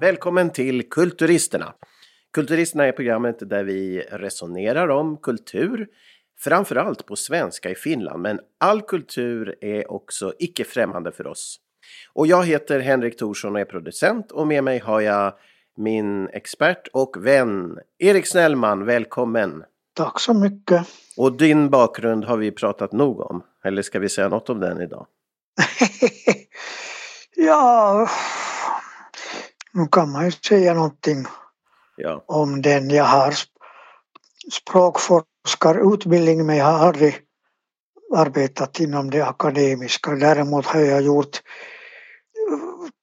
Välkommen till Kulturisterna! Kulturisterna är programmet där vi resonerar om kultur, framförallt på svenska i Finland, men all kultur är också icke främmande för oss. Och jag heter Henrik Thorsson och är producent och med mig har jag min expert och vän Erik Snellman. Välkommen! Tack så mycket! Och din bakgrund har vi pratat nog om. Eller ska vi säga något om den idag? ja, nu kan man ju säga någonting ja. om den. Jag har språkforskarutbildning men jag har aldrig arbetat inom det akademiska. Däremot har jag gjort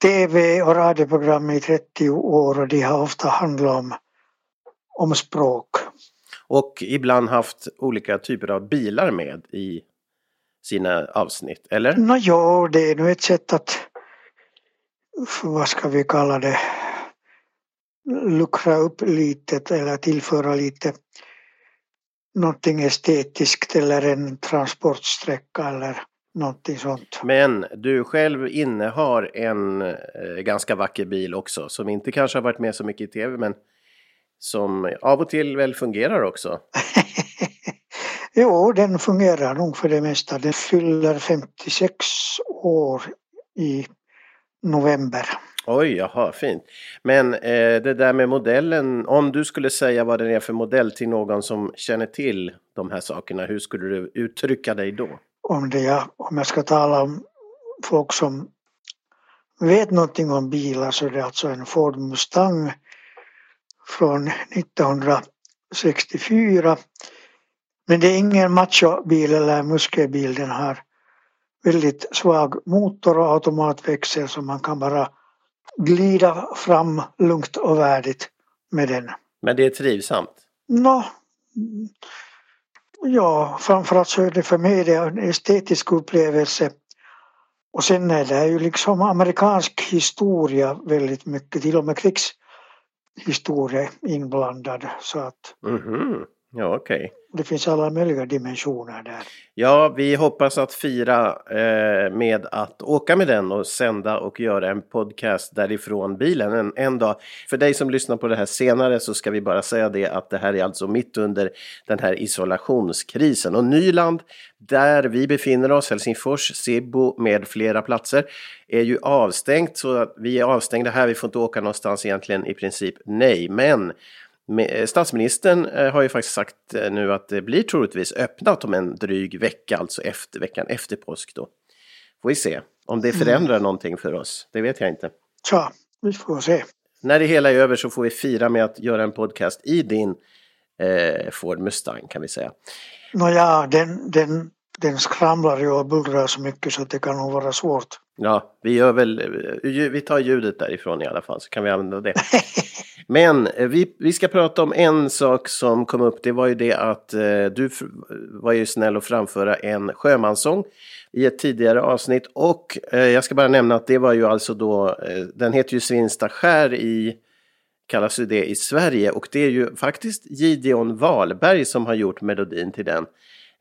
tv och radioprogram i 30 år och de har ofta handlat om, om språk. Och ibland haft olika typer av bilar med i sina avsnitt, eller? Nå, ja, det är nu ett sätt att, vad ska vi kalla det, luckra upp lite eller tillföra lite någonting estetiskt eller en transportsträcka eller någonting sånt. Men du själv innehar en eh, ganska vacker bil också som inte kanske har varit med så mycket i tv men som av och till väl fungerar också? jo, den fungerar nog för det mesta. Den fyller 56 år i november. Oj, jaha, fint. Men eh, det där med modellen, om du skulle säga vad den är för modell till någon som känner till de här sakerna, hur skulle du uttrycka dig då? Om, det jag, om jag ska tala om folk som vet någonting om bilar så är det alltså en Ford Mustang från 1964. Men det är ingen machobil eller muskelbil, den har väldigt svag motor och automatväxel så man kan bara glida fram lugnt och värdigt med den. Men det är trivsamt? Nå, ja, framförallt så är det för mig det en estetisk upplevelse. Och sen är det ju liksom amerikansk historia väldigt mycket, till och med krigshistoria inblandad. Så att... Mm -hmm. Ja, okej. Okay. Det finns alla möjliga dimensioner där. Ja, vi hoppas att fira eh, med att åka med den och sända och göra en podcast därifrån bilen en, en dag. För dig som lyssnar på det här senare så ska vi bara säga det att det här är alltså mitt under den här isolationskrisen. Och Nyland, där vi befinner oss, Helsingfors, Sibbo med flera platser, är ju avstängt. Så att vi är avstängda här, vi får inte åka någonstans egentligen i princip nej. Men statsministern eh, har ju faktiskt sagt eh, nu att det blir troligtvis öppnat om en dryg vecka, alltså efter veckan efter påsk då. Får vi se om det förändrar mm. någonting för oss. Det vet jag inte. Ja, vi får se. När det hela är över så får vi fira med att göra en podcast i din eh, Ford Mustang kan vi säga. Nåja, den, den, den skramlar ju och bullrar så mycket så det kan nog vara svårt. Ja, vi gör väl, vi tar ljudet därifrån i alla fall så kan vi använda det. Men eh, vi, vi ska prata om en sak som kom upp. Det var ju det att eh, du var ju snäll att framföra en sjömanssång i ett tidigare avsnitt. Och eh, jag ska bara nämna att det var ju alltså då, eh, den heter ju Svinsta skär i, kallas ju det i Sverige. Och det är ju faktiskt Gideon Wahlberg som har gjort melodin till den.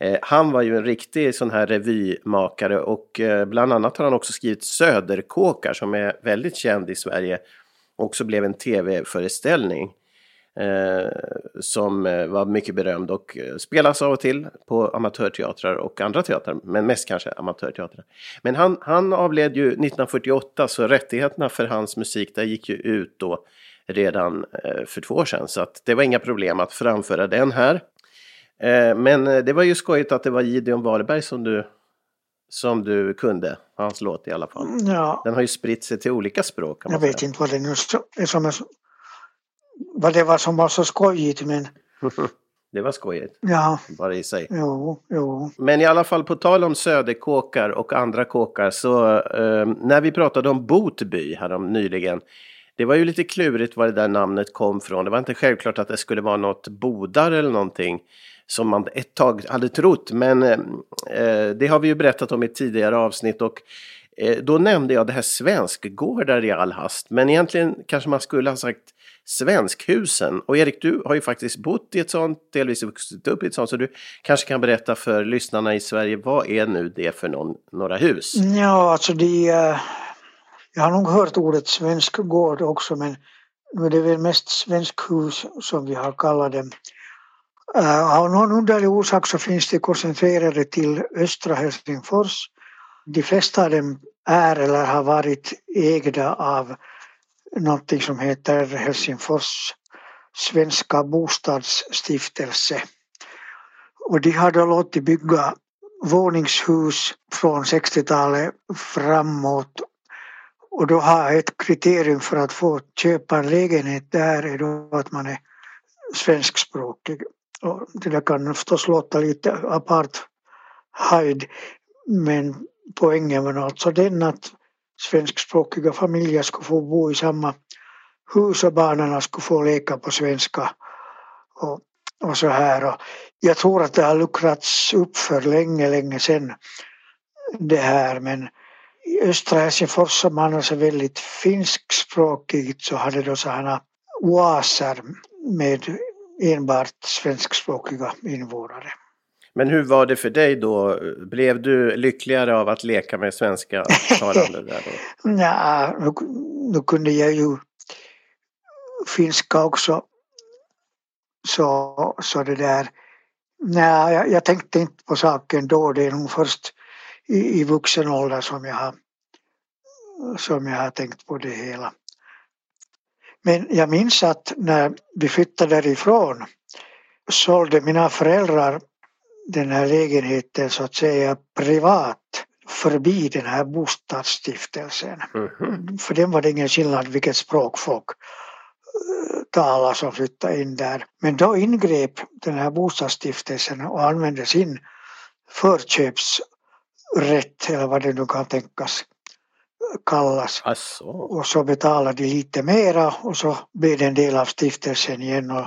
Eh, han var ju en riktig sån här revymakare och eh, bland annat har han också skrivit Söderkåkar som är väldigt känd i Sverige också blev en tv-föreställning. Eh, som eh, var mycket berömd och eh, spelas av och till på amatörteatrar och andra teatrar, men mest kanske amatörteatrar. Men han, han avled ju 1948 så rättigheterna för hans musik där gick ju ut då redan eh, för två år sedan så att det var inga problem att framföra den här. Eh, men det var ju skojigt att det var Gideon Wahlberg som du som du kunde, hans låt i alla fall. Ja. Den har ju spritt sig till olika språk. jag vet inte vad det nu som är, vad det var som var så skojigt men Det var skojigt. Ja. Bara i sig. Jo, jo. Men i alla fall på tal om söderkåkar och andra kåkar så eh, när vi pratade om Botby härom nyligen. Det var ju lite klurigt var det där namnet kom från. Det var inte självklart att det skulle vara något bodar eller någonting som man ett tag hade trott. Men eh, eh det har vi ju berättat om i tidigare avsnitt och eh, då nämnde jag det här svenskgårdar i all hast. Men egentligen kanske man skulle ha sagt Svenskhusen. Och Erik, du har ju faktiskt bott i ett sånt, delvis vuxit upp i ett sånt, så du kanske kan berätta för lyssnarna i Sverige, vad är nu det för någon, några hus? Ja, alltså det eh, Jag har nog hört ordet svenskgård också men nu är det väl mest svenskhus som vi har kallat dem. Eh, uh, av någon underlig orsak så finns de koncentrerade till östra Helsingfors. De flesta av dem är eller har varit ägda av någonting som heter Helsingfors Svenska bostadsstiftelse. Och de har då låtit bygga våningshus från 60-talet framåt och då har ett kriterium för att få köpa en lägenhet där är då att man är svenskspråkig. Och det där kan förstås låta lite apartheid men poängen var alltså den att svenskspråkiga familjer skulle få bo i samma hus och barnen skulle få leka på svenska och, och så här. Och jag tror att det har luckrats upp för länge, länge sedan det här men i östra Helsingfors som annars är väldigt finskspråkigt så hade då sådana oaser med enbart svenskspråkiga invånare. Men hur var det för dig då? Blev du lyckligare av att leka med svenska talande där då? Nej, nu, nu kunde jag ju finska också. Så, så det där. Nej, jag, jag tänkte inte på saken då. Det är nog först i, i vuxen ålder som jag har som jag har tänkt på det hela. Men jag minns att när vi flyttade därifrån sålde mina föräldrar den här lägenheten så att säga privat förbi den här bostadsstiftelsen. Mm. För den var det ingen skillnad vilket språk folk eh, talade som flyttade in där. Men då ingrep den här bostadsstiftelsen och använde sin förköpsrätt eller vad det nu kan tänkas kallas. Asså. Och så betalade de lite mera och så blev det en del av stiftelsen igen och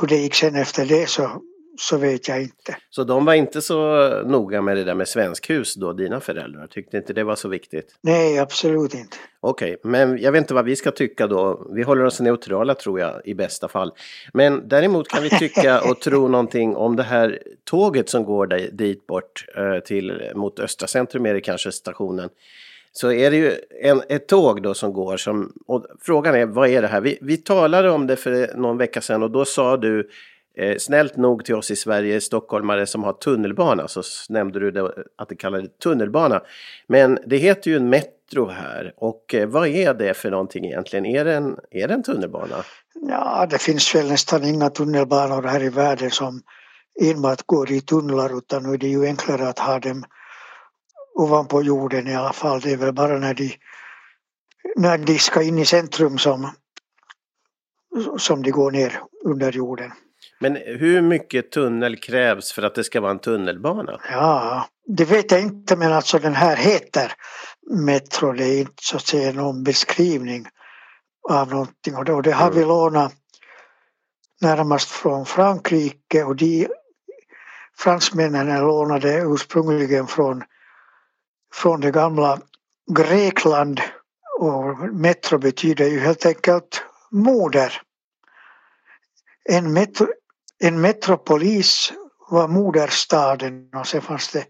hur det gick sen efter det så, så vet jag inte. Så de var inte så noga med det där med svenskhus då, dina föräldrar? Tyckte inte det var så viktigt? Nej, absolut inte. Okej, okay, men jag vet inte vad vi ska tycka då. Vi håller oss neutrala tror jag i bästa fall. Men däremot kan vi tycka och tro någonting om det här tåget som går dit bort eh, till, mot Östra centrum är det kanske stationen så är det ju en, ett tåg då som går som, och frågan är vad är det här? Vi, vi talade om det för någon vecka sedan och då sa du eh, snällt nog till oss i Sverige, stockholmare som har tunnelbana, så nämnde du det, att det kallades tunnelbana. Men det heter ju en metro här och eh, vad är det för någonting egentligen? Är det, en, är det en tunnelbana? Ja, det finns väl nästan inga tunnelbanor här i världen som enbart går i tunnlar utan nu är det ju enklare att ha dem ovanpå jorden i alla fall. Det är väl bara när de, när de ska in i centrum som, som de går ner under jorden. Men hur mycket tunnel krävs för att det ska vara en tunnelbana? Ja, det vet jag inte men alltså den här heter Metro. Det är inte så att säga någon beskrivning av någonting och det, och det har mm. vi lånat närmast från Frankrike och de fransmännen lånade ursprungligen från från det gamla Grekland och metro betyder ju helt enkelt moder. En, metro, en metropolis var moderstaden och sen fanns det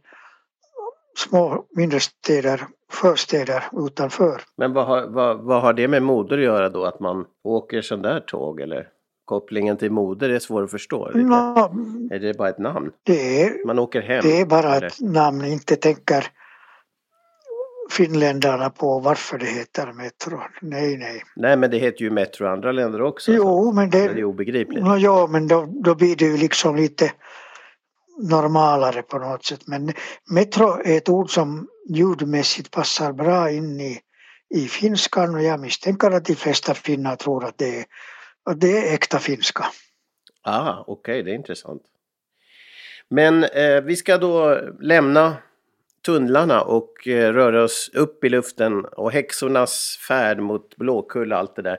små mindre städer, förstäder utanför. Men vad har, vad, vad har det med moder att göra då, att man åker sån där tåg eller? Kopplingen till moder är svår att förstå. No, är det bara ett namn? Det är, man åker hem? Det är bara eller? ett namn, inte tänker finländarna på varför det heter Metro. Nej, nej. Nej, men det heter ju Metro i andra länder också. Jo, men det, det är obegripligt. No, ja, men då, då blir det ju liksom lite normalare på något sätt. Men Metro är ett ord som ljudmässigt passar bra in i, i finskan och jag misstänker att de flesta finnar tror att det är, att det är äkta finska. Ah, okej, okay, det är intressant. Men eh, vi ska då lämna tunnlarna och eh, röra oss upp i luften och häxornas färd mot Blåkulla och allt det där.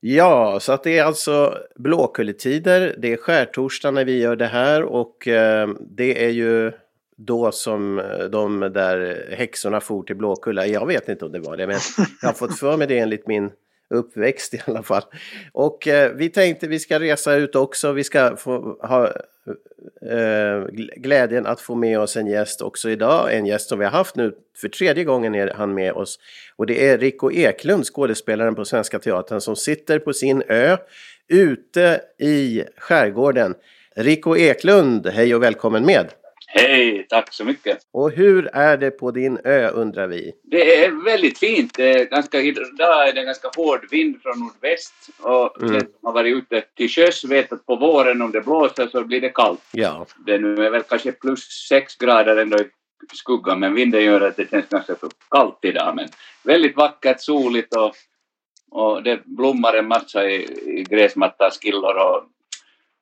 Ja, så att det är alltså Blåkulletider. Det är skärtorsdag när vi gör det här och eh, det är ju då som eh, de där häxorna for till Blåkulla. Jag vet inte om det var det, men jag har fått för mig det enligt min uppväxt i alla fall. Och eh, vi tänkte vi ska resa ut också. Vi ska få ha eh, glädjen att få med oss en gäst också idag. En gäst som vi har haft nu för tredje gången är han med oss. Och det är Rico Eklund, skådespelaren på Svenska Teatern som sitter på sin ö ute i skärgården. Rico Eklund, hej och välkommen med! Hej, tack så mycket. Och hur är det på din ö undrar vi? Det är väldigt fint. Det är ganska, idag är det ganska hård vind från nordväst och mm. den som har varit ute till sjöss vet att på våren om det blåser så blir det kallt. Ja. Det nu är väl kanske plus sex grader ändå i skuggan men vinden gör att det känns ganska kallt idag men väldigt vackert, soligt och, och det blommar en massa i, i gräsmattan, skillor och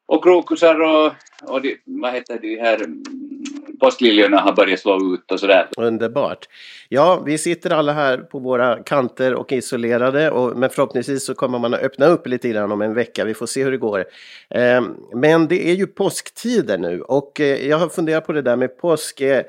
och krokusar och, och de, vad heter de här påskliljorna har börjat slå ut och sådär. Underbart. Ja, vi sitter alla här på våra kanter och isolerade och, men förhoppningsvis så kommer man att öppna upp lite grann om en vecka. Vi får se hur det går. Eh, men det är ju påsktider nu och eh, jag har funderat på det där med påsk. Eh,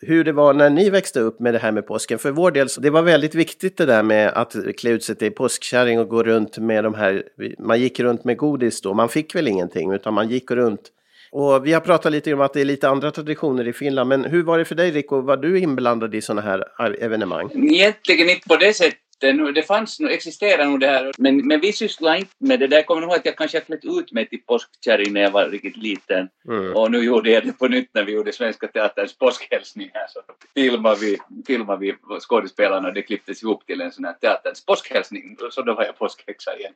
hur det var när ni växte upp med det här med påsken. För vår del, det var väldigt viktigt det där med att klä ut sig till påskkärring och gå runt med de här, man gick runt med godis då, man fick väl ingenting utan man gick runt. Och vi har pratat lite om att det är lite andra traditioner i Finland, men hur var det för dig Rico, var du inblandad i sådana här evenemang? Egentligen inte på det sättet det, det fanns, existerar nog det här, men, men vi sysslade inte med det där. Jag kommer ihåg att jag kanske klätt ut mig till påskkärring när jag var riktigt liten. Mm. Och nu gjorde jag det på nytt när vi gjorde Svenska Teaterns påskhälsning här. Så filmade vi, filmade vi skådespelarna och det klipptes ihop till en sån här teaterns påskhälsning. Så då var jag påskhäxa igen.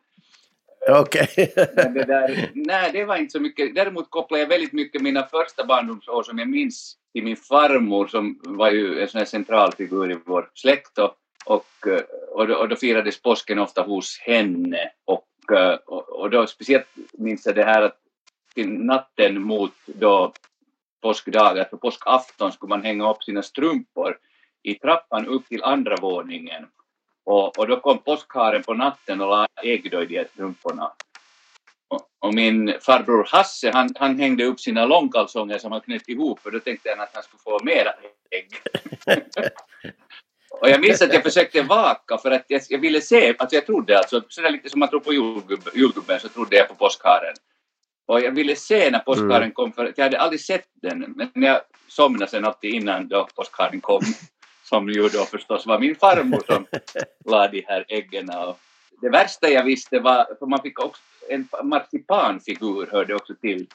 Okej. Okay. det nej, det var inte så mycket. Däremot kopplade jag väldigt mycket mina första barndomsår som jag minns till min farmor som var ju en sån här central figur i vår släkt. Och och, eh, och, då, och då firades påsken ofta hos henne och, eh, och, och då speciellt minns jag det här att till natten mot då påskdagen, på alltså påskafton skulle man hänga upp sina strumpor i trappan upp till andra våningen och, och då kom påskharen på natten och la ägg i de strumporna. Och, och, min farbror Hasse han, han hängde upp sina långkalsonger som han knöt ihop och då tänkte jag att han skulle få mera ägg. Och jag minns att jag försökte vaka för att jag, jag ville se, alltså jag trodde alltså, sådär lite som man tror på julgubben, julgubben så trodde jag på påskharen. Och jag ville se när påskharen mm. kom för att jag hade aldrig sett den, men jag somnade sen alltid innan då påskharen kom. Som ju då förstås var min farmor som la de här äggen. Och det värsta jag visste var, för man fick också en marsipanfigur hörde också till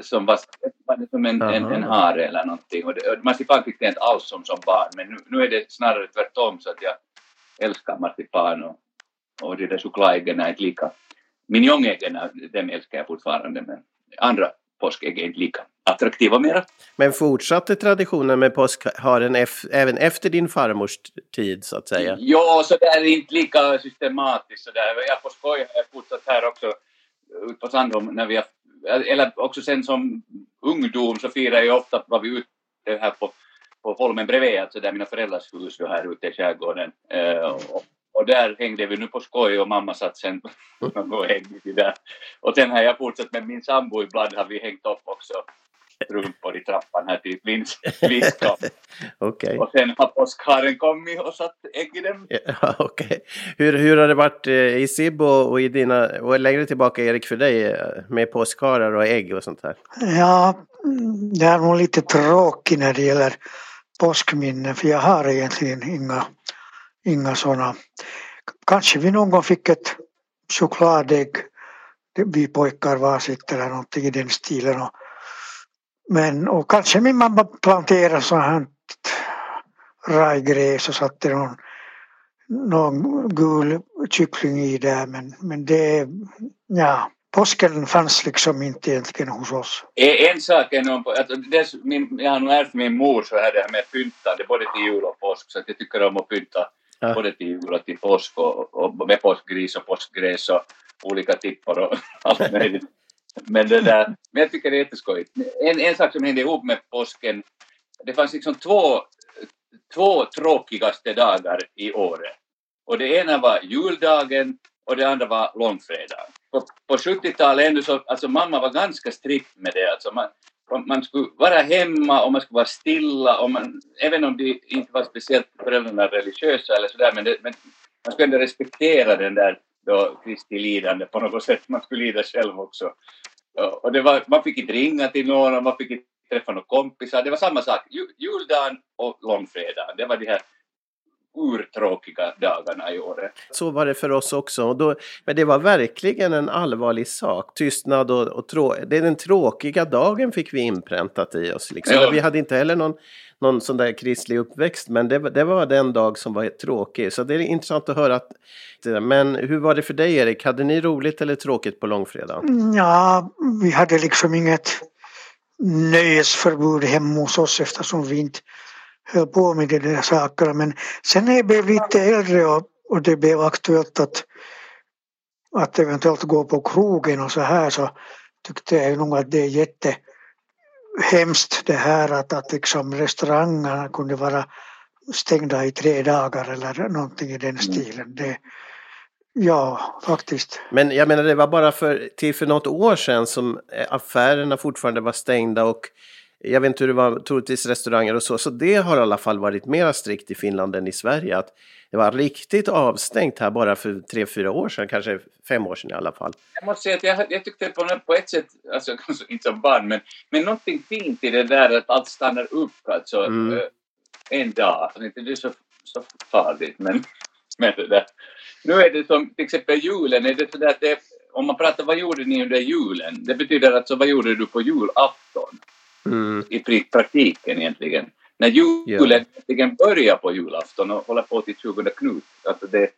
som var, var som en, en, en hare eller någonting. Och det, marsipan fick jag inte alls som, som barn, men nu, nu är det snarare tvärtom så att jag älskar marsipan och, och de där chokladäggen är inte lika... Minjongäggen, dem älskar jag fortfarande, men andra påskägg är inte lika attraktiva mera. Men fortsatte traditionen med påskharen även efter din farmors tid så att säga? Ja, så det är inte lika systematiskt. Så där. Jag på skoj har jag fortsatt här också ute på Sandholm när vi har eller också sen som ungdom så firar jag ofta, var vi ute här på, på Holmen bredvid, alltså där mina föräldrars hus då här ute i skärgården. Eh, och, och, där hängde vi nu på skoj och mamma satt sen och hängde där. Och sen har jag fortsatt med min sambo ibland har vi hängt upp också strumpor i trappan här till vinskap. okay. Och sen har påskharen kommit och satt ägg i dem. Ja, okay. hur, hur har det varit eh, i Sibbo och i dina, och längre tillbaka Erik för dig eh, med påskharar och ägg och sånt här? Ja, det är nog lite tråkigt när det gäller påskminnen för jag har egentligen inga, inga sådana. Kanske vi någon gång fick ett chokladägg, vi pojkar varsitt eller någonting i den stilen. Och men och kanske min mamma planterade så här rajgräs och satte någon, någon gul kyckling i där men, men det, ja, påsken fanns liksom inte egentligen hos oss. En sak är nog, att det, min, jag har nog ärvt min mor så här det här med pyntande både till jul och påsk så att jag tycker om att pynta ja. både till jul och till påsk och, och med påskgris och påskgräs och olika tippor och allt möjligt. Men, det där, men jag tycker det är jätteskojigt. En, en sak som hände ihop med påsken, det fanns liksom två, två tråkigaste dagar i året. Och det ena var juldagen och det andra var långfredagen. På, på 70-talet så, alltså mamma var ganska strikt med det. Alltså man, man skulle vara hemma och man skulle vara stilla, och man, även om de inte var speciellt föräldrarna religiösa eller sådär, men, det, men man skulle ändå respektera den där då Kristi lidande på något sätt. Man skulle lida själv också. Och det var, man fick inte ringa till någon man fick inte träffa några kompisar. Det var samma sak, juldagen och långfredagen. Det var de här urtråkiga dagarna i året. Så var det för oss också. Och då, men det var verkligen en allvarlig sak. Tystnad och, och trå, det är den tråkiga dagen fick vi inpräntat i oss. Liksom. Ja. Vi hade inte heller någon, någon sån där kristlig uppväxt, men det, var- det var den dag som var tråkig. Så det är intressant att höra. Att, men hur var det för dig Erik? Hade ni roligt eller tråkigt på långfredagen? Ja, vi hade liksom inget nöjesförbud hemma hos oss eftersom vi inte höll på med de där sakerna. Men sen när jag blev lite äldre och, och det blev aktuellt att, att eventuellt gå på krogen och så här så tyckte jag nog att det är jätte hemskt det här att, att liksom restaurangerna kunde vara stängda i tre dagar eller någonting i den stilen. Det, ja, faktiskt. Men jag menar det var bara för, till för något år sedan som eh, affärerna fortfarande var stängda och jag vet inte hur det var, troligtvis restauranger och så, så det har i alla fall varit mera strikt i Finland än i Sverige. Att det var riktigt avstängt här bara för tre, fyra år sedan, kanske fem år sedan i alla fall. Jag måste säga att jag, jag tyckte på, på ett sätt, alltså kanske inte som barn, men, men någonting fint i det där att allt stannar upp alltså Mm. eh, en dag. Alltså, inte det är så, så farligt, men, men det där. Nu är det som till exempel julen, är det så där att det, om man pratar vad gjorde ni under julen? Det betyder alltså vad gjorde du på julafton? Mm. i praktiken egentligen. När julen egentligen börjar på julafton och håller på till 20 Knut. Alltså det,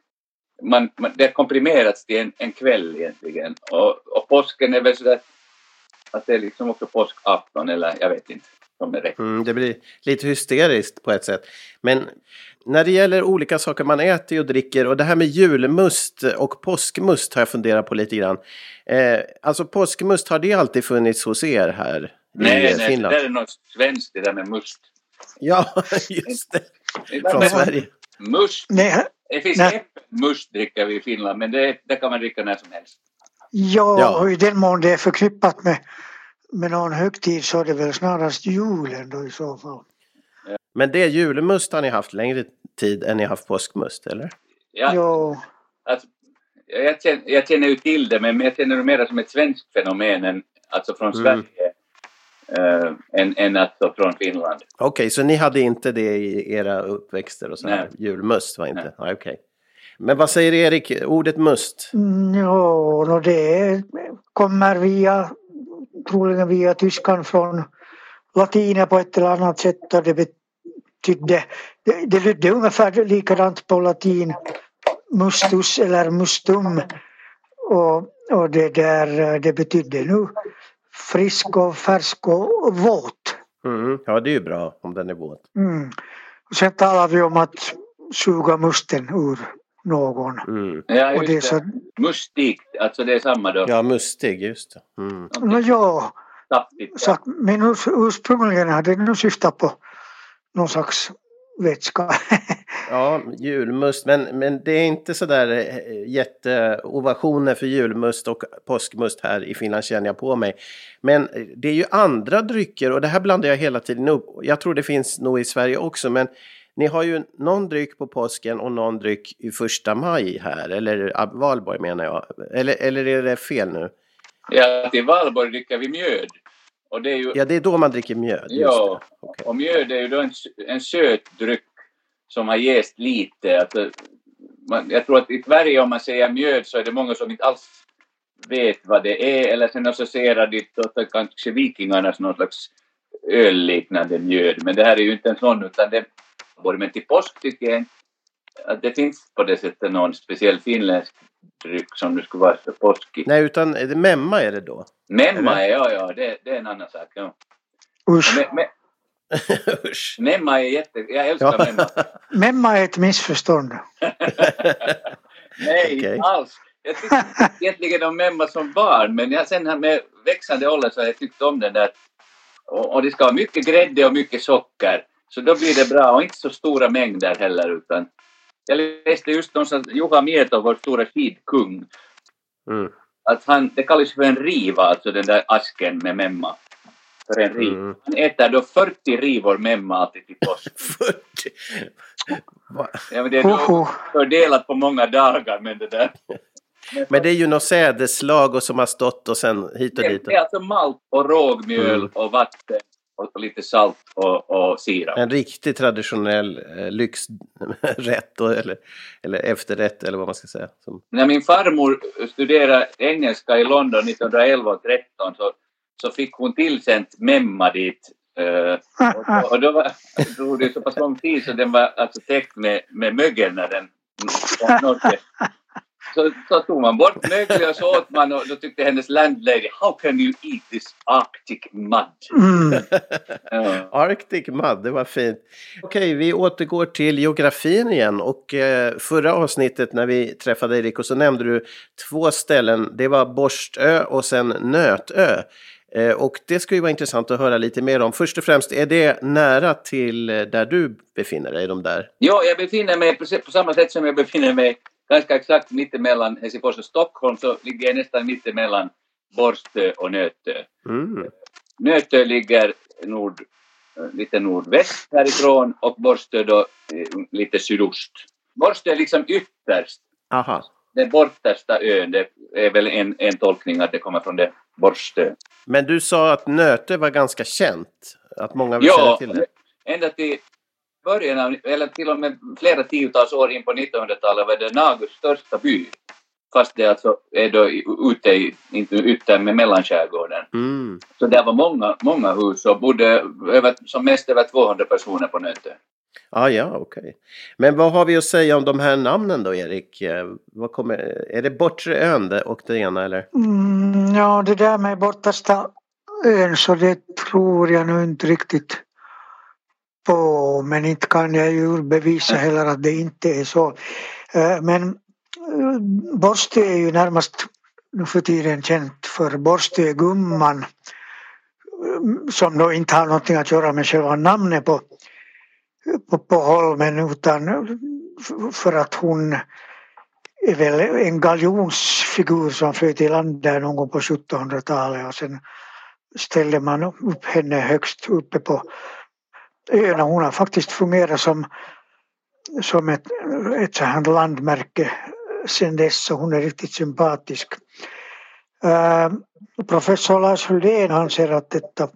man, man, det komprimerats till en, en kväll egentligen. Och, och påsken är väl sådär att det är liksom också påskafton eller jag vet inte rätt. Mm, det blir lite hysteriskt på ett sätt. Men när det gäller olika saker man äter och dricker och det här med julmust och påskmust har jag funderat på lite grann. Eh, alltså påskmust, har det alltid funnits hos er här Nej, nej, det Finland? där är något svenskt det där med must. Ja, just det. Från Men- Sverige. Must, Nej, det finns Nej. vi i Finland men det, det kan man dricka när som helst. Ja, Ja. och i den mån det är förknippat med, med någon högtid så är det väl snarast julen då i så fall. Men det julmust har ni haft längre tid än ni haft påskmust, eller? Ja, Jo, Alltså, jag, känner, jag känner ju till det, men jag känner det mer som ett svenskt fenomen än, alltså från Mm. Sverige än, än alltså från Finland. Okej, så ni hade inte det i era uppväxter och så här? Nej. Julmust var inte? Nej. Nej. okej. Men vad säger Erik, ordet must? Mm, jo no det kommer via, troligen via tyskan från latinen på ett eller annat sätt och det betydde, det, det lydde ungefär likadant på latin mustus eller mustum och, och det där det betydde nu frisk och färsk och våt. Mm. Ja, det är ju bra om den är våt. Mm. Och sen talar vi om att suga musten ur någon. Mm. Ja, Och det är så, det. Mustigt, alltså det är samma då. Ja, mustig, just det. Mm. no, ja, Saftigt. så, men urs- ursprungligen hade det nu syftat på någon slags vätska. Ja, julmust, men, men det är inte så där eh, jätteovationer för julmust och påskmust här i Finland känner jag på mig. Men eh, det är ju andra drycker och det här blandar jag hela tiden upp. Jag tror det finns nog i Sverige också, men ni har ju någon dryck på påsken och någon dryck i första maj här, eller valborg menar jag. Eller, eller är det fel nu? Ja, till valborg dricker vi mjöd. Och det är ju, Ja, det är då man dricker mjöd. Ja. Okej. och mjöd är ju då en, en söt dryck som har jäst lite. Alltså, man, jag tror att i Sverige om man säger mjöd så är det många som inte alls vet vad det är eller sen associerar de till kanske vikingarnas någon slags ölliknande mjöd. Men det här är ju inte en sån utan det men till påsk tycker jag att det finns på det sättet någon speciell finländsk dryck som det skulle vara så påskig. Nej, utan är det memma är det då? Memma är, ja, ja, det, det är en annan sak. Ja. Usch. Me, me, Usch. memma är jätte... Jag älskar Ja. memma. Memma är ett missförstånd. Nej, inte alls. Jag tyckte egentligen om memma som barn, men jag, sen här med växande ålder så har jag tyckt om den där. Och, och det ska vara mycket grädde och mycket socker. Så då blir det bra och inte så stora mängder heller utan jag läste just någonstans Juha Mieto, vår stora skidkung, Mm. att han, det kallas för en riva, alltså den där asken med memma. För en riva. Mm. Han äter då 40 rivor memma alltid till påsk. 40. Va? Ja, men det är då Hoho. fördelat på många dagar men det där. Men det är ju något sädeslag och som har stått och sen hit och dit. det är alltså malt och rågmjöl Mm. och vatten och lite salt och, och sirap. En riktigt traditionell eh, lyxrätt och, eller, eller efterrätt eller vad man ska säga. Som, När min farmor studerade engelska i London 1911 och 13 så, så fick hon tillsänt memma dit. eh, och, och då var, det tog det så pass lång tid så den var alltså täckt med, med mögel när den nådde. Så, så tog man bort mögel och så åt man och då tyckte hennes landlady How can you eat this arctic mud? Mm. Ja. Arctic Mud, det var fint. Okej, vi återgår till geografin igen. Och eh, förra avsnittet när vi träffade Erik och så nämnde du två ställen. Det var Borstö och sen Nötö. Eh, och det ska ju vara intressant att höra lite mer om. Först och främst, är det nära till eh, där du befinner dig? De där? Jo, jag befinner mig på, samma sätt som jag befinner mig ganska exakt mittemellan Helsingfors och Stockholm så ligger jag nästan mittemellan Borstö och Nötö. Mm. Nötö ligger nord, eh, lite nordväst härifrån och Borstö då eh, lite sydost. Borstö är liksom ytterst, Aha. den bortersta ön. Det är väl en, en tolkning att det kommer från det Borstö. Men du sa att Nöte var ganska känt. Att många känner Ja, till det. ända till början av, eller till och med flera tiotals år in på 1900-talet var det Nagus största by. Fast det alltså är då ute i, inte ute med mellanskärgården. Mm. Så det var många, många hus och bodde över, som mest över 200 personer på Nötö. Ah, ja, okej. Men vad har vi att säga om de här namnen då, Erik? Eh, Vad kommer, är det Bortre ön och det ena eller? Mm, ja, det där med bortersta ön så det tror jag nu inte riktigt på. Men inte kan jag ju bevisa heller att det inte är så. Men Borste Borstö är ju närmast nu för tiden känt för Borstegumman som då inte har någonting att göra med själva namnet på, på, på holmen utan för att hon är väl en galjonsfigur som flöt i land där någon gång på 1700-talet och sen ställde man upp henne högst uppe på ön och hon har faktiskt fungerat som, som ett, ett så här landmärke sen dess så hon är riktigt sympatisk. Uh, professor Lars Huldén anser att detta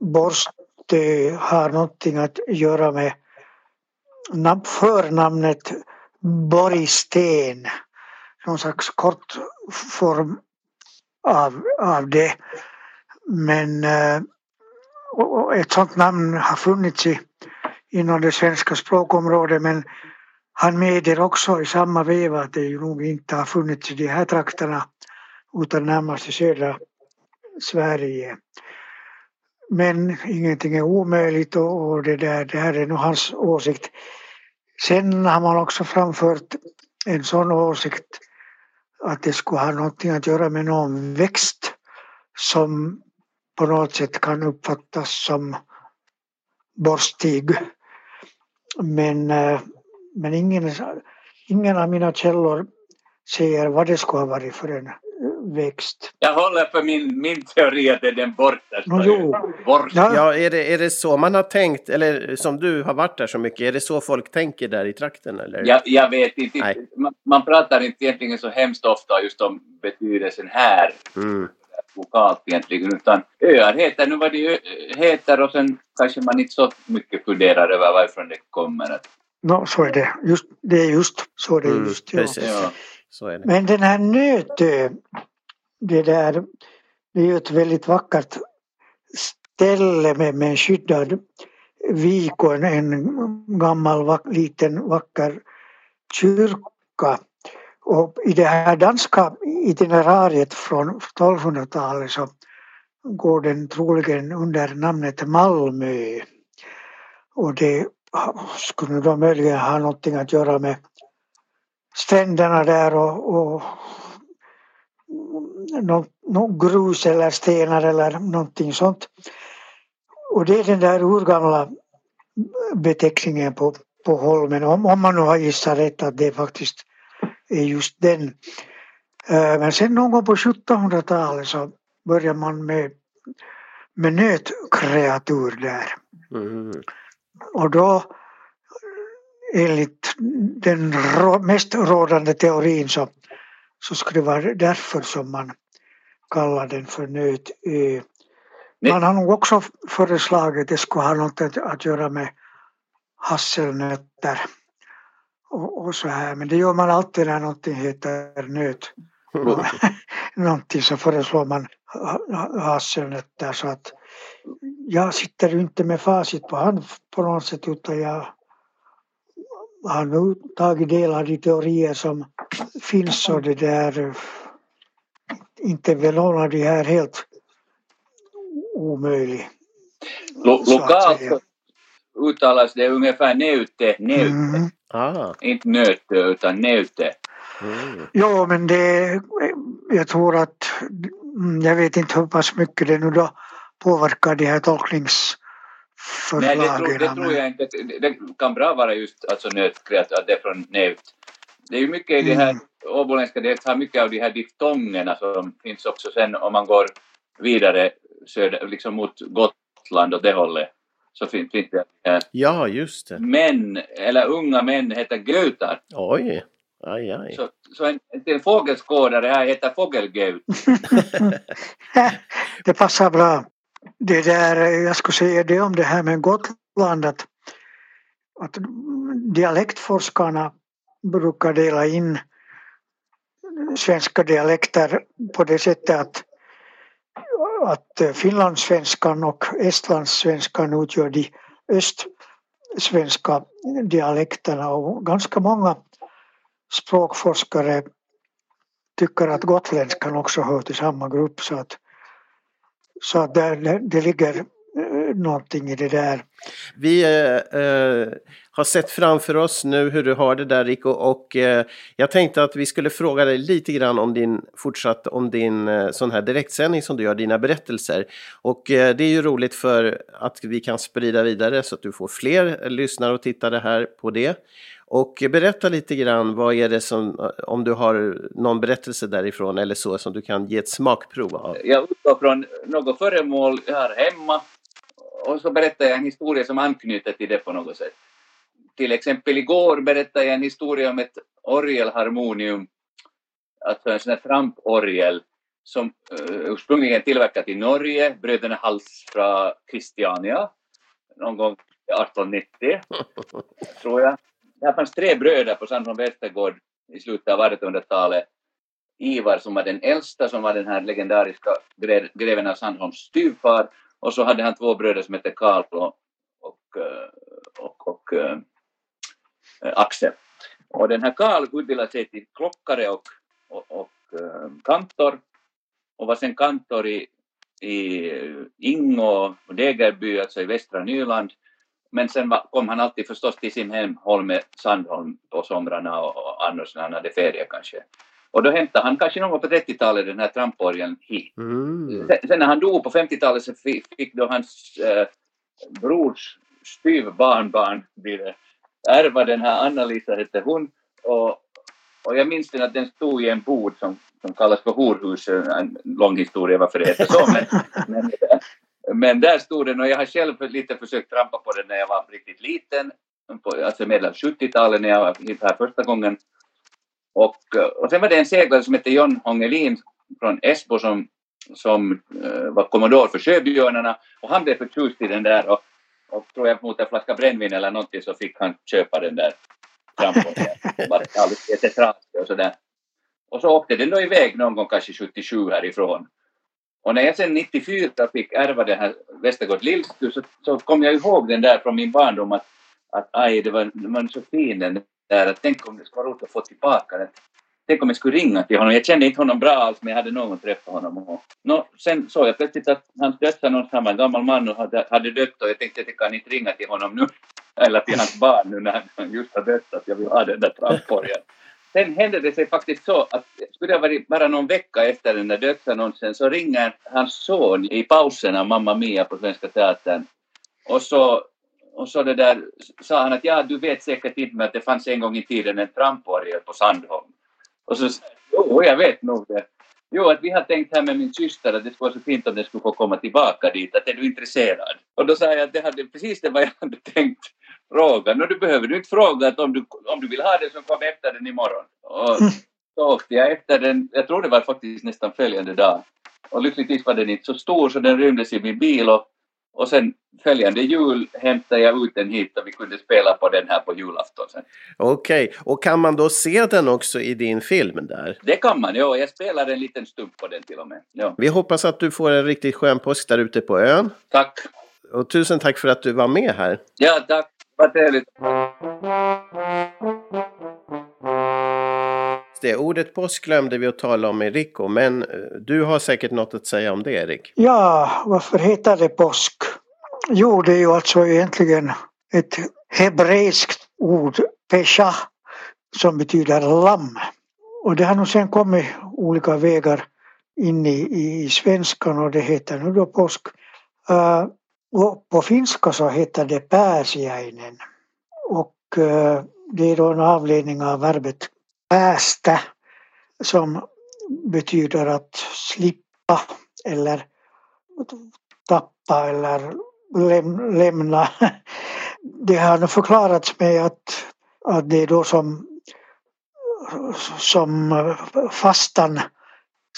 Borstö har någonting att göra med förnamnet Borgsten. Någon slags kort form av, av det. Men eh, och ett sådant namn har funnits i, inom det svenska språkområdet men han medger också i samma veva att det nog inte har funnits i de här trakterna utan närmast i södra Sverige. Men ingenting är omöjligt och, och det, där, det här är nog hans åsikt. Sen har man också framfört en sån åsikt att det skulle ha någonting att göra med någon växt som på något sätt kan uppfattas som borstig. Men, eh, men ingen, ingen av mina källor säger vad det skulle ha varit för en växt. Jag håller för min, min teori att det är den bortersta jo. ön. Borstö. Ja, Ja, är det, är det så man har tänkt? Eller som du har varit där så mycket, är det så folk tänker där i trakten? Eller? Jag, jag vet inte, Nej. man, man pratar inte egentligen så hemskt ofta just om betydelsen här Mm. lokalt egentligen utan öar heter nu vad de ö- heter och sen kanske man inte så mycket funderar över varifrån det kommer. No, så är det. Just, det är just så det är Mm, just. Ja. precis. ja. Så är det. Men den här Nötö, det där, det är ju ett väldigt vackert ställe med, med en skyddad vik och en, gammal vack, liten vacker kyrka. Och i det här danska itinerariet från 1200-talet så går den troligen under namnet Malmö. Och det skulle då möjligen ha någonting att göra med stränderna där och, och någon, någon grus eller stenar eller någonting sånt. Och det är den där urgamla beteckningen på, på holmen. Om, om man nu har gissat rätt att det faktiskt är just den. Eh, Men sen någon gång på 1700-talet så börjar man med, med nötkreatur där. Mm. Och då enligt den mest rådande teorin så, så skulle det vara därför som man kallar den för nötö. Man har nog också föreslagit att det skulle ha något att, att göra med hasselnötter och, och så här men det gör man alltid när någonting heter nöt. någonting så föreslår man ha- ha- hasselnötter så att jag sitter ju inte med facit på hand på något sätt utan jag har nu tagit del av de teorier som finns och det där inte väl någon av de här helt omöjlig. Lo- lokalt uttalas det ungefär neute, neute. Mm. Ah, Inte nöte utan neute. mm. Jo men det, jag tror att, mm, jag vet inte hur pass mycket det nu då påverkar de här Nej, tolkningsförslagen. det tror, det tror jag inte. Det, kan bra vara just alltså nötkreat, att det är från neut. Det är ju mycket i det här Mm. åboländska, det har mycket av de här diftongerna som finns också sen om man går vidare söder, liksom mot Gotland och det hållet. Så finns, finns det Ja, just det. män, eller unga män heter götar. Oj. Aj, aj. Så, så en, en fågelskådare här heter fågelgöt. det passar bra. Det där, jag skulle säga det om det här med Gotland att, att dialektforskarna brukar dela in svenska dialekter på det sättet att, att finlandssvenskan och estlandssvenskan utgör de östsvenska dialekterna. Och ganska många språkforskare tycker att gotländskan också hör till samma grupp. Så att, så att där, det, ligger eh, någonting i det där. Vi eh, eh, har sett framför oss nu hur du har det där Rico och eh, jag tänkte att vi skulle fråga dig lite grann om din fortsatt om din eh, sån här direktsändning som du gör, dina berättelser. Och eh, det är ju roligt för att vi kan sprida vidare så att du får fler lyssnare och tittare här på det. Och berätta lite grann, vad är det som, om du har någon berättelse därifrån eller så som du kan ge ett smakprov av? Jag utgår från något föremål jag har hemma och så berättar jag en historia som anknyter till det på något sätt. Till exempel igår berättade jag en historia om ett orgelharmonium, alltså en sån här tramporgel som uh, ursprungligen tillverkat i Norge, bröderna Hals från Christiania, någon gång 1890, tror jag. Det fanns tre bröder på Sandholm Västergård i slutet av 1800-talet. Ivar som var den äldsta, som var den här legendariska greven av Sandholms styvfar. Och så hade han två bröder som hette Karl och, och, eh, och, och äh, Axel. Och den här Karl utbildade sig till klockare och, och, och äh, kantor och var sen kantor i, i Ingå och Degerby, alltså i västra Nyland. Men sen kom han alltid förstås till sin hemholme Sandholm på somrarna och, annars när han hade ferie kanske. Och då hämtade han kanske någon gång på 30-talet den här tramporgeln hit. Mm. Sen, när han dog på 50-talet så fick, då hans eh, brors styvbarnbarn det, ärva den här Anna-Lisa hette hon och, och jag minns den att den stod i en bod som, som kallas för horhus, en lång historia varför det heter så men, men, men där stod den och jag har själv lite försökt trampa på den när jag var riktigt liten, på, alltså medel av 70-talet när jag var hit här första gången och, eh, och sen var det en seglare som hette John Hongelin från Esbo som, som uh, var kommodor för Sjöbjörnarna och han blev förtjust i den där och, och tror jag mot en flaska brännvin eller någonting så fick han köpa den där tramporgeln. Var alldeles jättetrasig och sådär. Och så åkte den då iväg någon gång kanske 77 härifrån. Och när jag sen 94 fick ärva den här Västergård Lillstu så, så kom jag ihåg den där från min barndom att, att aj, det var, det var så fin den där att tänk om det skulle vara roligt att få tillbaka den. Tänk om jag skulle ringa till honom. Jag kände inte honom bra alls men jag hade någon träffat honom. Och, no, sen såg jag plötsligt att hans dödsannons, han var en gammal man och hade, hade dött och jag tänkte att jag kan inte ringa till honom nu. Eller till hans barn nu när han just har dött att jag vill ha den där tramporgeln. Sen hände det sig faktiskt så att skulle det ha varit bara någon vecka efter den där dödsannonsen så ringer hans son i pausen av Mamma Mia på Svenska Teatern och så, och så det där sa han att ja, du vet säkert inte att det fanns en gång i tiden en tramporgel på Sandholm. Och så sa jag, jo, jag vet nog det. Jo, att vi har tänkt här med min syster att det skulle vara så fint om den skulle få komma tillbaka dit, att är du intresserad? Och då sa jag att det hade precis det vad jag hade tänkt fråga. Nu du behöver du inte fråga att om du, om du vill ha den så kom efter den imorgon. Och, så åkte jag efter den, jag tror det var faktiskt nästan följande dag. Och lyckligtvis var den inte så stor så den rymdes i min bil och, och sen följande jul hämtade jag ut den hit och vi kunde spela på den här på julafton sen. Okej, och kan man då se den också i din film där? Det kan man, ja. Jag spelar en liten stump på den till och med. Ja. Vi hoppas att du får en riktigt skön påsk där ute på ön. Tack. Och tusen tack för att du var med här. Ja, tack. Vad trevligt. Det ordet påsk glömde vi att tala om med Rico, men eh, du har säkert något att säga om det, Erik. Ja, varför heter det påsk? Jo, det är ju alltså egentligen ett hebreiskt ord, pesha, som betyder lamm. Och det har nog sen kommit olika vägar in i, i svenskan och det heter nu då påsk. Uh, och på finska så heter det pääsiäinen. Och uh, det är då en avledning av verbet päästä som betyder att slippa eller tappa eller läm lämna. Det har förklarats med att, att det är då som, som fastan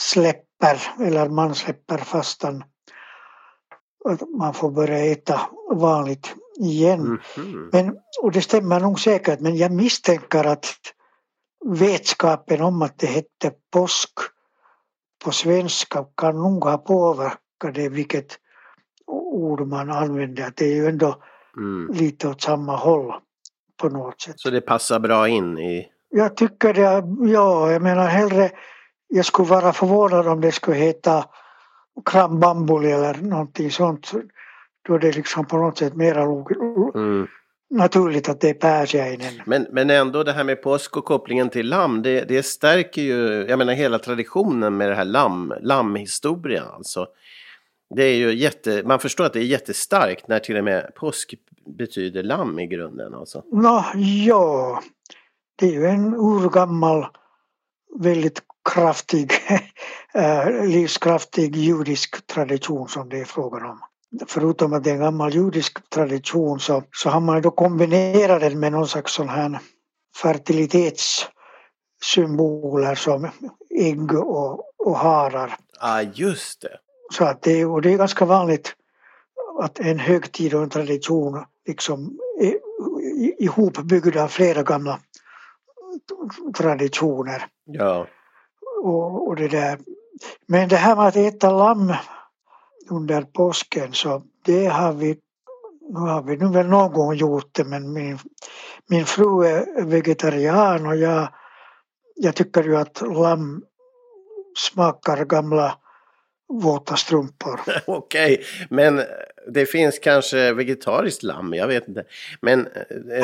släpper eller man släpper fastan. Att man får börja äta vanligt igen. Mm -hmm. Men, och det stämmer nog säkert men jag misstänker att vetskapen om att det hette påsk på svenska kan nog ha påverkat det vilket ord man använder. Att det är ju ändå mm. lite åt samma håll på något sätt. Så det passar bra in i... Jag tycker det, ja, jag menar hellre, jag skulle vara förvånad om det skulle heta krambambuli eller någonting sånt. Då är det liksom på något sätt mera Mm. naturligt att det är pääsiäinen. Men, men ändå det här med påsk och kopplingen till lamm, det, det stärker ju, jag menar hela traditionen med det här lamm, lammhistorien alltså. Det är ju jätte, man förstår att det är jättestarkt när till och med påsk betyder lamm i grunden alltså. Nå, ja, det är ju en urgammal, väldigt kraftig, eh, livskraftig judisk tradition som det är frågan om. Förutom att det är en gammal judisk tradition så, så har man då kombinerat den med någon slags sån här fertilitetssymboler som ägg och, och harar. Ja, ah, just det. Så att det, och det är ganska vanligt att en högtid och en tradition liksom är ihopbyggda av flera gamla traditioner. Ja. Och, och det där. Men det här med att äta lamm under påsken så det har vi nu har vi nu väl någon gång gjort det men min, min fru är vegetarian och jag, jag tycker ju att lamm smakar gamla våta strumpor. Okej, men det finns kanske vegetariskt lamm, jag vet inte. Men eh,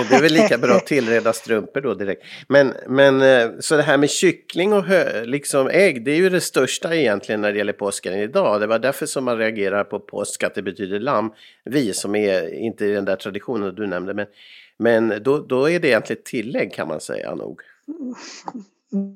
det är väl lika bra att tillreda strumpor då direkt. Men, men eh, så det här med kyckling och hö, liksom ägg, det är ju det största egentligen när det gäller påsken idag. Det var därför som man reagerar på påsk, att det betyder lamm. Vi som är inte i den där traditionen du nämnde, men, men då, då är det egentligen ett tillägg kan man säga nog.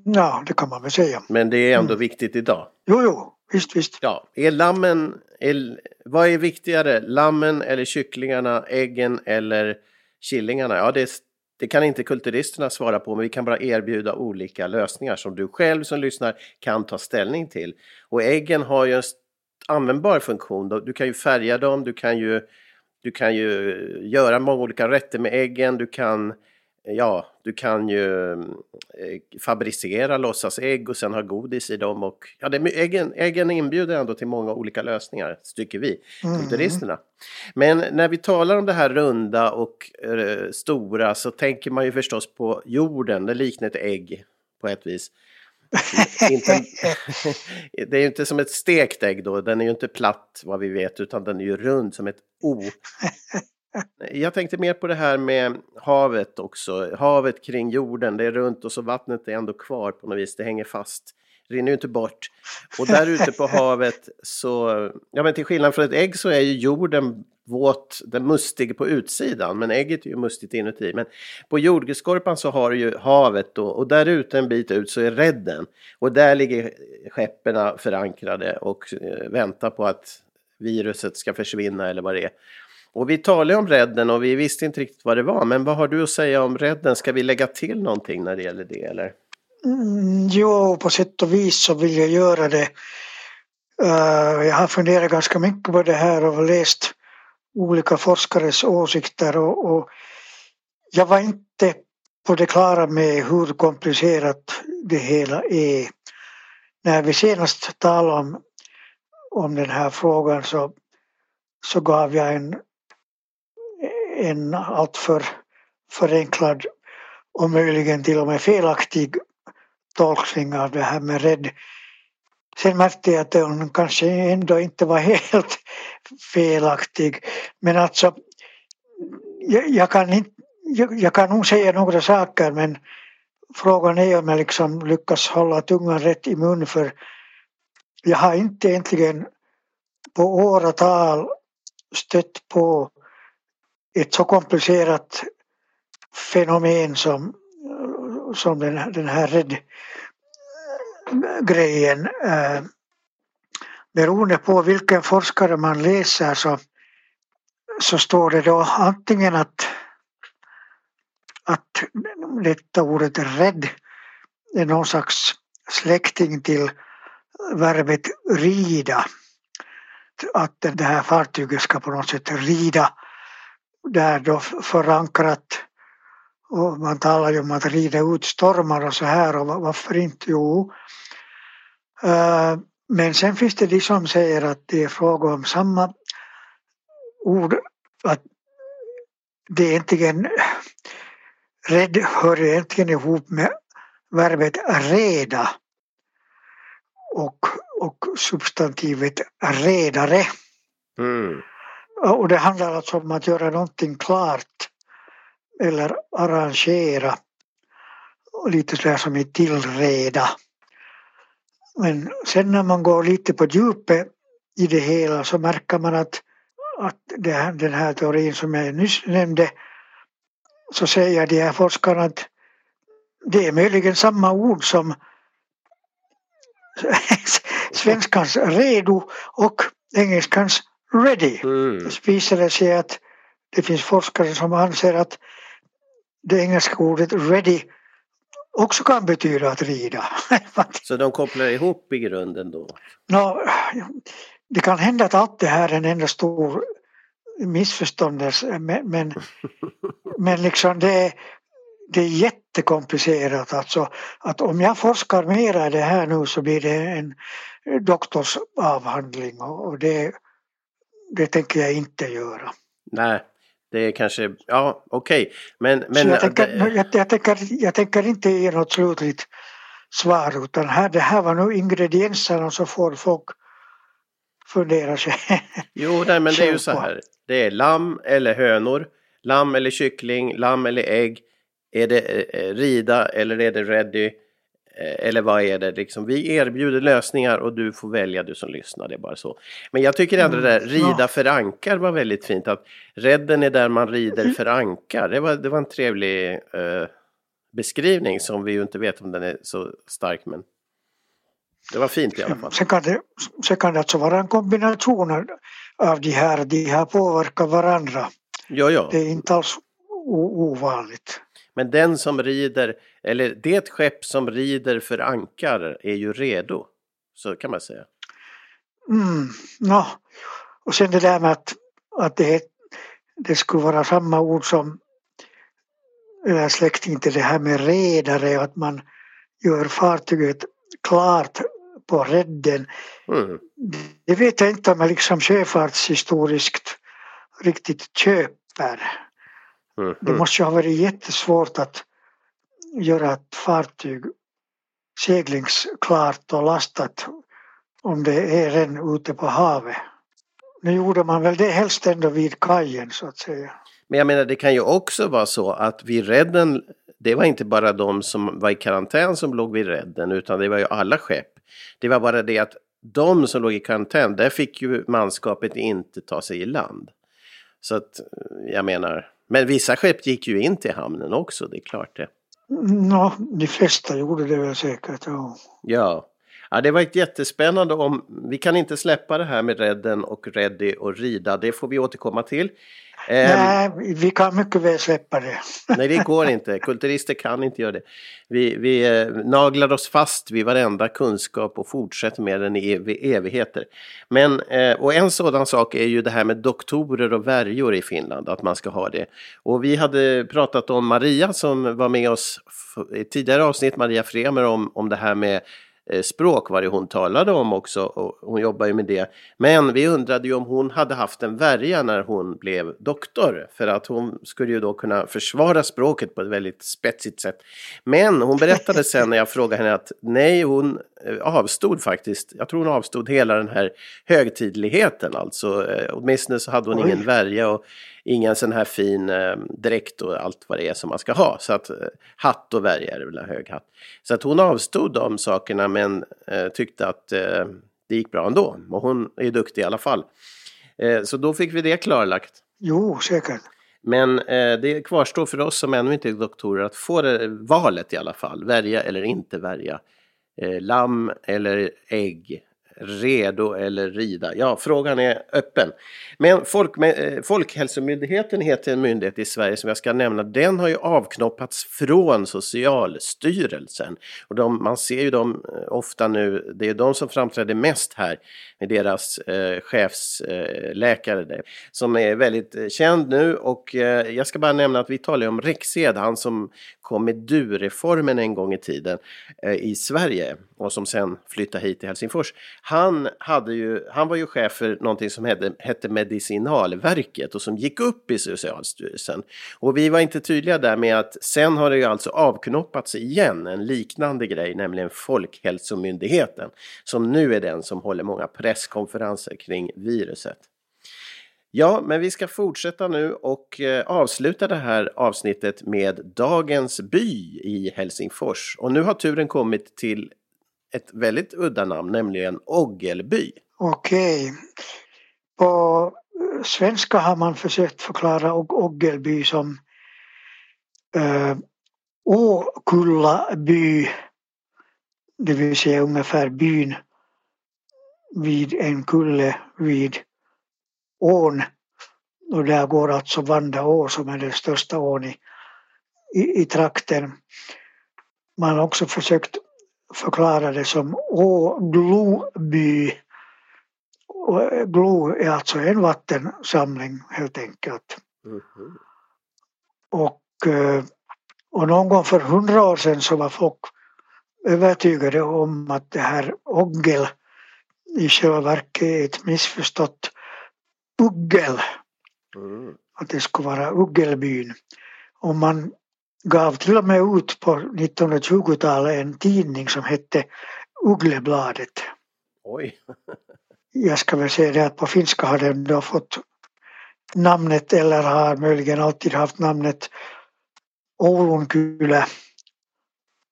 Ja, det kan man väl säga. Men det är ändå mm. viktigt idag. Jo, jo, visst, visst. Ja, är lammen, är, vad är viktigare? Lammen eller kycklingarna, äggen eller killingarna? Ja, det, det kan inte kulturisterna svara på, men vi kan bara erbjuda olika lösningar som du själv som lyssnar kan ta ställning till. Och äggen har ju en användbar funktion. Du kan ju färga dem, du kan ju, du kan ju göra många olika rätter med äggen, du kan ja, du kan ju eh, fabricera låtsasägg och sen ha godis i dem och ja, det, äggen, äggen inbjuder ändå till många olika lösningar, tycker vi. Mm. Men när vi talar om det här runda och eh, stora så tänker man ju förstås på jorden, det liknar ett ägg på ett vis. inte, det är ju inte som ett stekt ägg då, den är ju inte platt vad vi vet utan den är ju rund som ett O. Jag tänkte mer på det här med havet också. Havet kring jorden, det är runt och så vattnet är ändå kvar på något vis. Det hänger fast, rinner ju inte bort. Och där ute på havet så, ja men till skillnad från ett ägg så är ju jorden våt, den mustig på utsidan, men ägget är ju mustigt inuti. Men på jordskorpan så har du ju havet då, och där ute en bit ut så är redden. Och där ligger skeppen förankrade och eh, väntar på att viruset ska försvinna eller vad det är. Och vi talade om Redden och vi visste inte riktigt vad det var. Men vad har du att säga om Redden? Ska vi lägga till någonting när det gäller det eller? Mm, jo, på sätt och vis så vill jag göra det. Uh, jag har funderat ganska mycket på det här och läst olika forskares åsikter och, och jag var inte på det klara med hur komplicerat det hela är. När vi senast talade om, om den här frågan så, så gav jag en, en alltför förenklad och möjligen till och med felaktig tolkning av det här med rädd. Sen märkte jag att hon kanske ändå inte var helt felaktig. Men alltså, jag, jag kan, inte, jag, jag, kan nog säga några saker men frågan är om jag liksom lyckas hålla tungan rätt i mun för jag har inte egentligen på åratal stött på ett så komplicerat fenomen som, som den, den här red grejen. Eh, beroende på vilken forskare man läser så, så står det då antingen att, att detta ordet rädd är någon slags släkting till verbet rida. Att det här fartyget ska på något sätt rida där då förankrat och man talar ju om att rida ut stormar och så här och varför inte? Jo. Eh, men sen finns det de som säger att det är fråga om samma ord. Att det är egentligen rädd hör egentligen ihop med verbet reda och, och substantivet redare. Mm. Och det handlar alltså om att göra någonting klart eller arrangera. Lite sådär som i tillreda. Men sen när man går lite på djupet i det hela så märker man att, att det, den här teorin som jag nyss nämnde så säger de här forskarna att det är möjligen samma ord som svenskans redo och engelskans ready. Mm. Det visar sig att det finns forskare som anser att det engelska ordet ready också kan betyda att rida. Så de kopplar ihop i grunden då? No, det kan hända att allt det här är en enda stor missförståndelse men, men, men liksom det, det är jättekomplicerat alltså att om jag forskar mera i det här nu så blir det en doktorsavhandling och det, det tänker jag inte göra. Nej, det är kanske, ja okej. Okay. Men, men jag, tänker, jag, jag, tänker, jag tänker inte ge något slutligt svar utan här, det här var nu ingredienserna så får folk fundera sig. Jo, nej, men det är ju så här. Det är lamm eller hönor, lamm eller kyckling, lamm eller ägg. Är det eh, rida eller är det ready? Eh, eller vad är det liksom? Vi erbjuder lösningar och du får välja du som lyssnar, det är bara så. Men jag tycker ändå det där mm, rida för ankar var väldigt fint. Att redden är där man rider mm. för ankar. Det var, det var en trevlig eh, beskrivning som vi ju inte vet om den är så stark men det var fint i alla fall. Sen kan det, sen kan det alltså vara en kombination av de här, de här påverkar varandra. Ja, ja. Det är inte alls ovanligt. Men den som rider, eller det skepp som rider för ankar är ju redo. Så kan man säga. Mm, no. Och sen det där med att, att det, det skulle vara samma ord som släkting till det här med redare att man gör fartyget klart på redden. Mm. Det vet jag inte om jag liksom sjöfartshistoriskt riktigt köper. Mm. Det måste ju ha varit jättesvårt att göra ett fartyg seglingsklart och lastat om det är redan ute på havet. Nu gjorde man väl det helst ändå vid kajen så att säga. Men jag menar det kan ju också vara så att vid redden, det var inte bara de som var i karantän som låg vid redden utan det var ju alla skepp. Det var bara det att de som låg i karantän, där fick ju manskapet inte ta sig i land. Så att jag menar, men vissa skepp gick ju in till hamnen också, det är klart det. Ja, de flesta gjorde det väl säkert. Ja. ja. Ja, det var ett jättespännande om, vi kan inte släppa det här med Redden och Reddy och Rida, det får vi återkomma till. Ehm, Nej, vi kan mycket väl släppa det. Nej, det går inte. Kulturister kan inte göra det. Vi, vi eh, naglar oss fast vid varenda kunskap och fortsätter med den i ev evigheter. Men, eh, och en sådan sak är ju det här med doktorer och värjor i Finland, att man ska ha det. Och vi hade pratat om Maria som var med oss i tidigare avsnitt, Maria Fremer, om, om det här med språk var det hon talade om också och hon jobbar ju med det. Men vi undrade ju om hon hade haft en värja när hon blev doktor för att hon skulle ju då kunna försvara språket på ett väldigt spetsigt sätt. Men hon berättade sen när jag frågade henne att nej, hon eh, avstod faktiskt. Jag tror hon avstod hela den här högtidligheten alltså. Eh, åtminstone så hade hon Oj. ingen värja och ingen sån här fin eh, dräkt och allt vad det är som man ska ha. Så att eh, hatt och värja är det väl en hög hatt. Så att hon avstod de sakerna men eh, tyckte att eh, det gick bra ändå. Och hon är duktig i alla fall. Eh, så då fick vi det klarlagt. Jo, säkert. Men eh, det kvarstår för oss som ännu inte är doktorer att få det valet i alla fall. Värja eller inte värja. Lamm eller ägg redo eller rida? Ja, frågan är öppen. Men Folk, eh, Folkhälsomyndigheten heter en myndighet i Sverige som jag ska nämna. Den har ju avknoppats från Socialstyrelsen. Och de, man ser ju dem eh, ofta nu, det är de som framträder mest här med deras eh, chefsläkare eh, som är väldigt eh, känd nu och eh, jag ska bara nämna att vi talar om Rexed, han som kom med du-reformen en gång i tiden eh, i Sverige och som sen flyttade hit till Helsingfors. Han, hade ju, han var ju chef för någonting som hette, hette Medicinalverket och som gick upp i Socialstyrelsen. Och vi var inte tydliga där med att sen har det ju alltså avknoppats igen en liknande grej, nämligen Folkhälsomyndigheten som nu är den som håller många presskonferenser kring viruset. Ja, men vi ska fortsätta nu och eh, avsluta det här avsnittet med Dagens by i Helsingfors. Och nu har turen kommit till ett väldigt udda namn, nämligen Oggelby. Okej. På eh, svenska har man försökt förklara Oggelby som eh, äh, Åkulla by, det vill säga ungefär byn vid en kulle vid ån. Och där går alltså Vanda å som är den största ån i, i, i trakten. Man har också försökt förklara det som Ågloby. Glo är alltså en vattensamling helt enkelt. Mm -hmm. Och, eh, och någon gång för hundra år sedan så var folk övertygade om att det här Oggel i själva verket är ett missförstått Uggel. Mm. Att det skulle vara Uggelbyn. Och man gav till och med ut på 1920-talet en tidning som hette Ugglebladet. Oj. Jag ska väl säga det att på finska har den då fått namnet eller har möjligen alltid haft namnet Oulunkylä.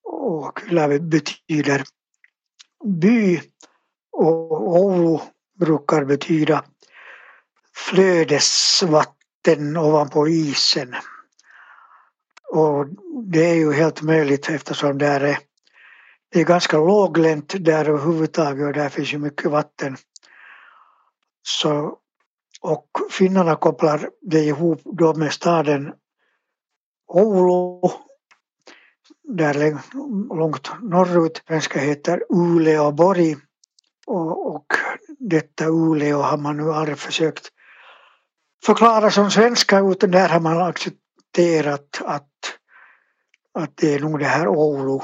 Och kylä betyder by och Oulu brukar betyda flödesvatten ovanpå isen. Och det är ju helt möjligt eftersom där är, det är ganska låglänt där överhuvudtaget och där finns ju mycket vatten. Så, och finnarna kopplar det ihop då med staden Oulu där långt norrut. Svenska heter Uleåborg och, och detta Uleå har man nu aldrig försökt förklara som svenska utan där har man alltså accepterat att, att det är nog det här Oulu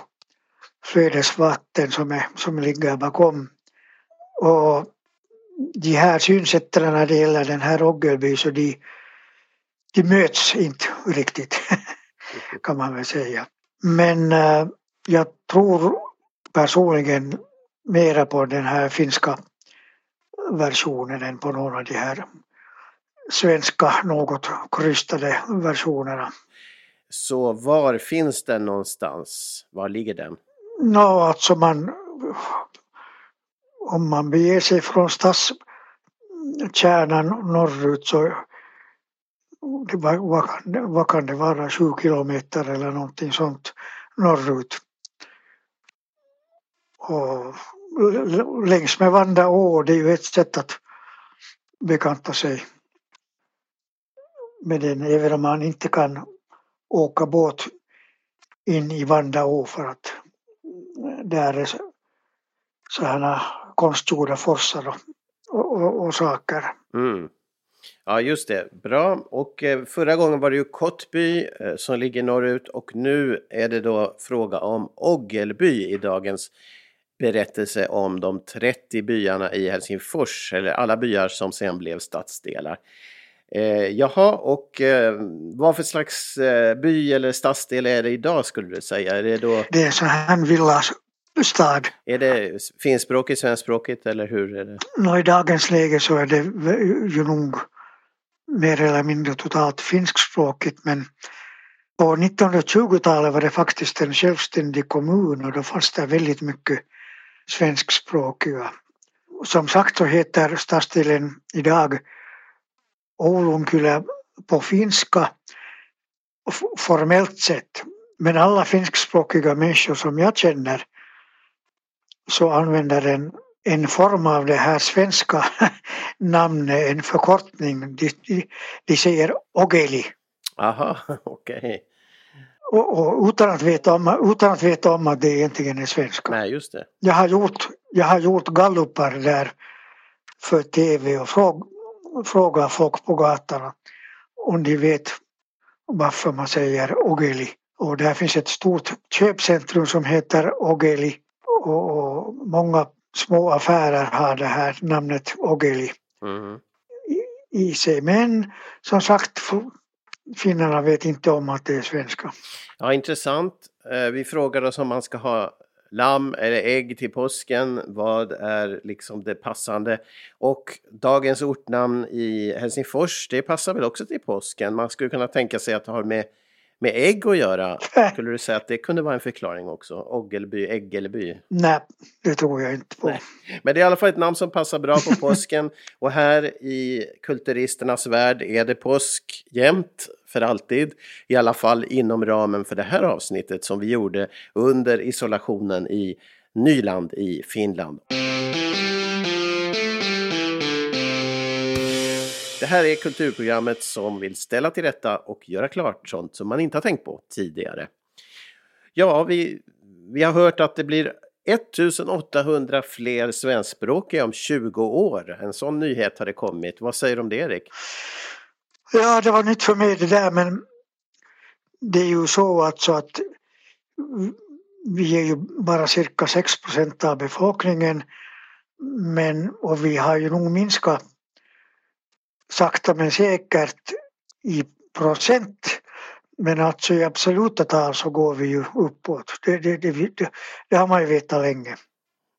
flödesvatten som, är, som ligger bakom. Och de här synsätten när det gäller den här Roggelby så de, de möts inte riktigt kan man väl säga. Men äh, jag tror personligen mera på den här finska versionen än på någon av de här svenska något krystade versionerna. Så var finns den någonstans? Var ligger den? Nå, no, alltså man om man beger sig från stadskärnan norrut så det var, vad, vad kan det vara, sju kilometer eller någonting sånt norrut. Och längs med Vandaå, det är ju ett sätt att bekanta sig med den även om man inte kan åka båt in i Vandaå för att eh, där är sådana konstgjorda forsar och, och, och saker. Mm. Ja just det, bra. Och eh, förra gången var det ju Kottby eh, som ligger norrut och nu är det då fråga om Oggelby i dagens berättelse om de 30 byarna i Helsingfors, eller alla byar som sen blev stadsdelar. Eh, jaha, och eh, vad för slags eh, by eller stadsdel är det idag skulle du säga? Är det, då... det är så här villastad. Är det finskspråkigt, svenskspråkigt eller hur? Är det? No, I dagens läge så är det ju nog mer eller mindre totalt finskspråkigt men på 1920-talet var det faktiskt en självständig kommun och då fanns det väldigt mycket svenskspråkiga. Som sagt så heter stadsdelen idag Oulunkylä på finska formellt sett. Men alla finskspråkiga människor som jag känner så använder en, en form av det här svenska namnet, en förkortning. De, de, de säger Ogeli. Aha, okej. Okay. Och, och, utan, att veta om, utan att veta om att det egentligen är svenska. Nej, just det. Jag har gjort, jag har gjort gallupar där för tv och fråg, frågar folk på gatan om de vet varför man säger Ogeli. Och där finns ett stort köpcentrum som heter Ogeli och, många små affärer har det här namnet Ogeli mm. i, i sig. Men som sagt finnarna vet inte om att det är svenska. Ja, intressant. Eh, vi frågar oss om man ska ha lamm eller ägg till påsken. Vad är liksom det passande? Och dagens ortnamn i Helsingfors, det passar väl också till påsken? Man skulle kunna tänka sig att det har med med ägg att göra? Skulle du säga att det kunde vara en förklaring också? Oggelby, Äggelby? Nej, det tror jag inte på. Nej. Men det är i alla fall ett namn som passar bra på påsken. och här i kulturisternas värld är det påsk jämt, för alltid. I alla fall inom ramen för det här avsnittet som vi gjorde under isolationen i Nyland i Finland. Här är kulturprogrammet som vill ställa till rätta och göra klart sånt som man inte har tänkt på tidigare. Ja, vi, vi har hört att det blir 1800 fler svenskspråkiga om 20 år. En sån nyhet har det kommit. Vad säger du om det, Erik? Ja, det var nytt för mig det där, men det är ju så alltså att vi är ju bara cirka 6 procent av befolkningen men, och vi har ju nog minskat sakta men säkert i procent. Men alltså i absoluta tal så går vi ju uppåt. Det, det, det, det har man ju vetat länge.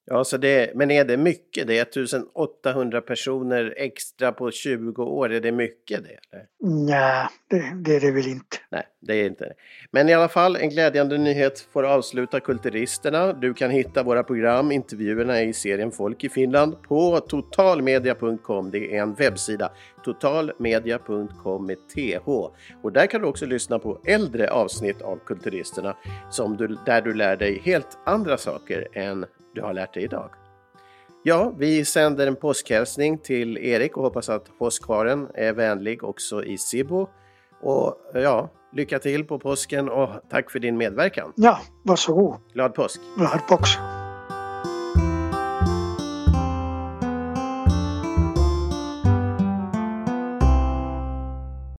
Ja, så det, men är det mycket? Det är 1800 personer extra på 20 år. Är det mycket det? Eller? Nej, det, det är det väl inte. Nej, det är inte det. Men i alla fall en glädjande nyhet får avsluta Kulturisterna. Du kan hitta våra program, intervjuerna i serien Folk i Finland på totalmedia.com. Det är en webbsida. Totalmedia.com med TH. Och där kan du också lyssna på äldre avsnitt av Kulturisterna som du, där du lär dig helt andra saker än du har lärt dig idag. Ja, vi sänder en påskhälsning till Erik och hoppas att påskharen är vänlig också i Sibo. Och ja, lycka till på påsken och tack för din medverkan. Ja, varsågod. Glad påsk. Glad påsk.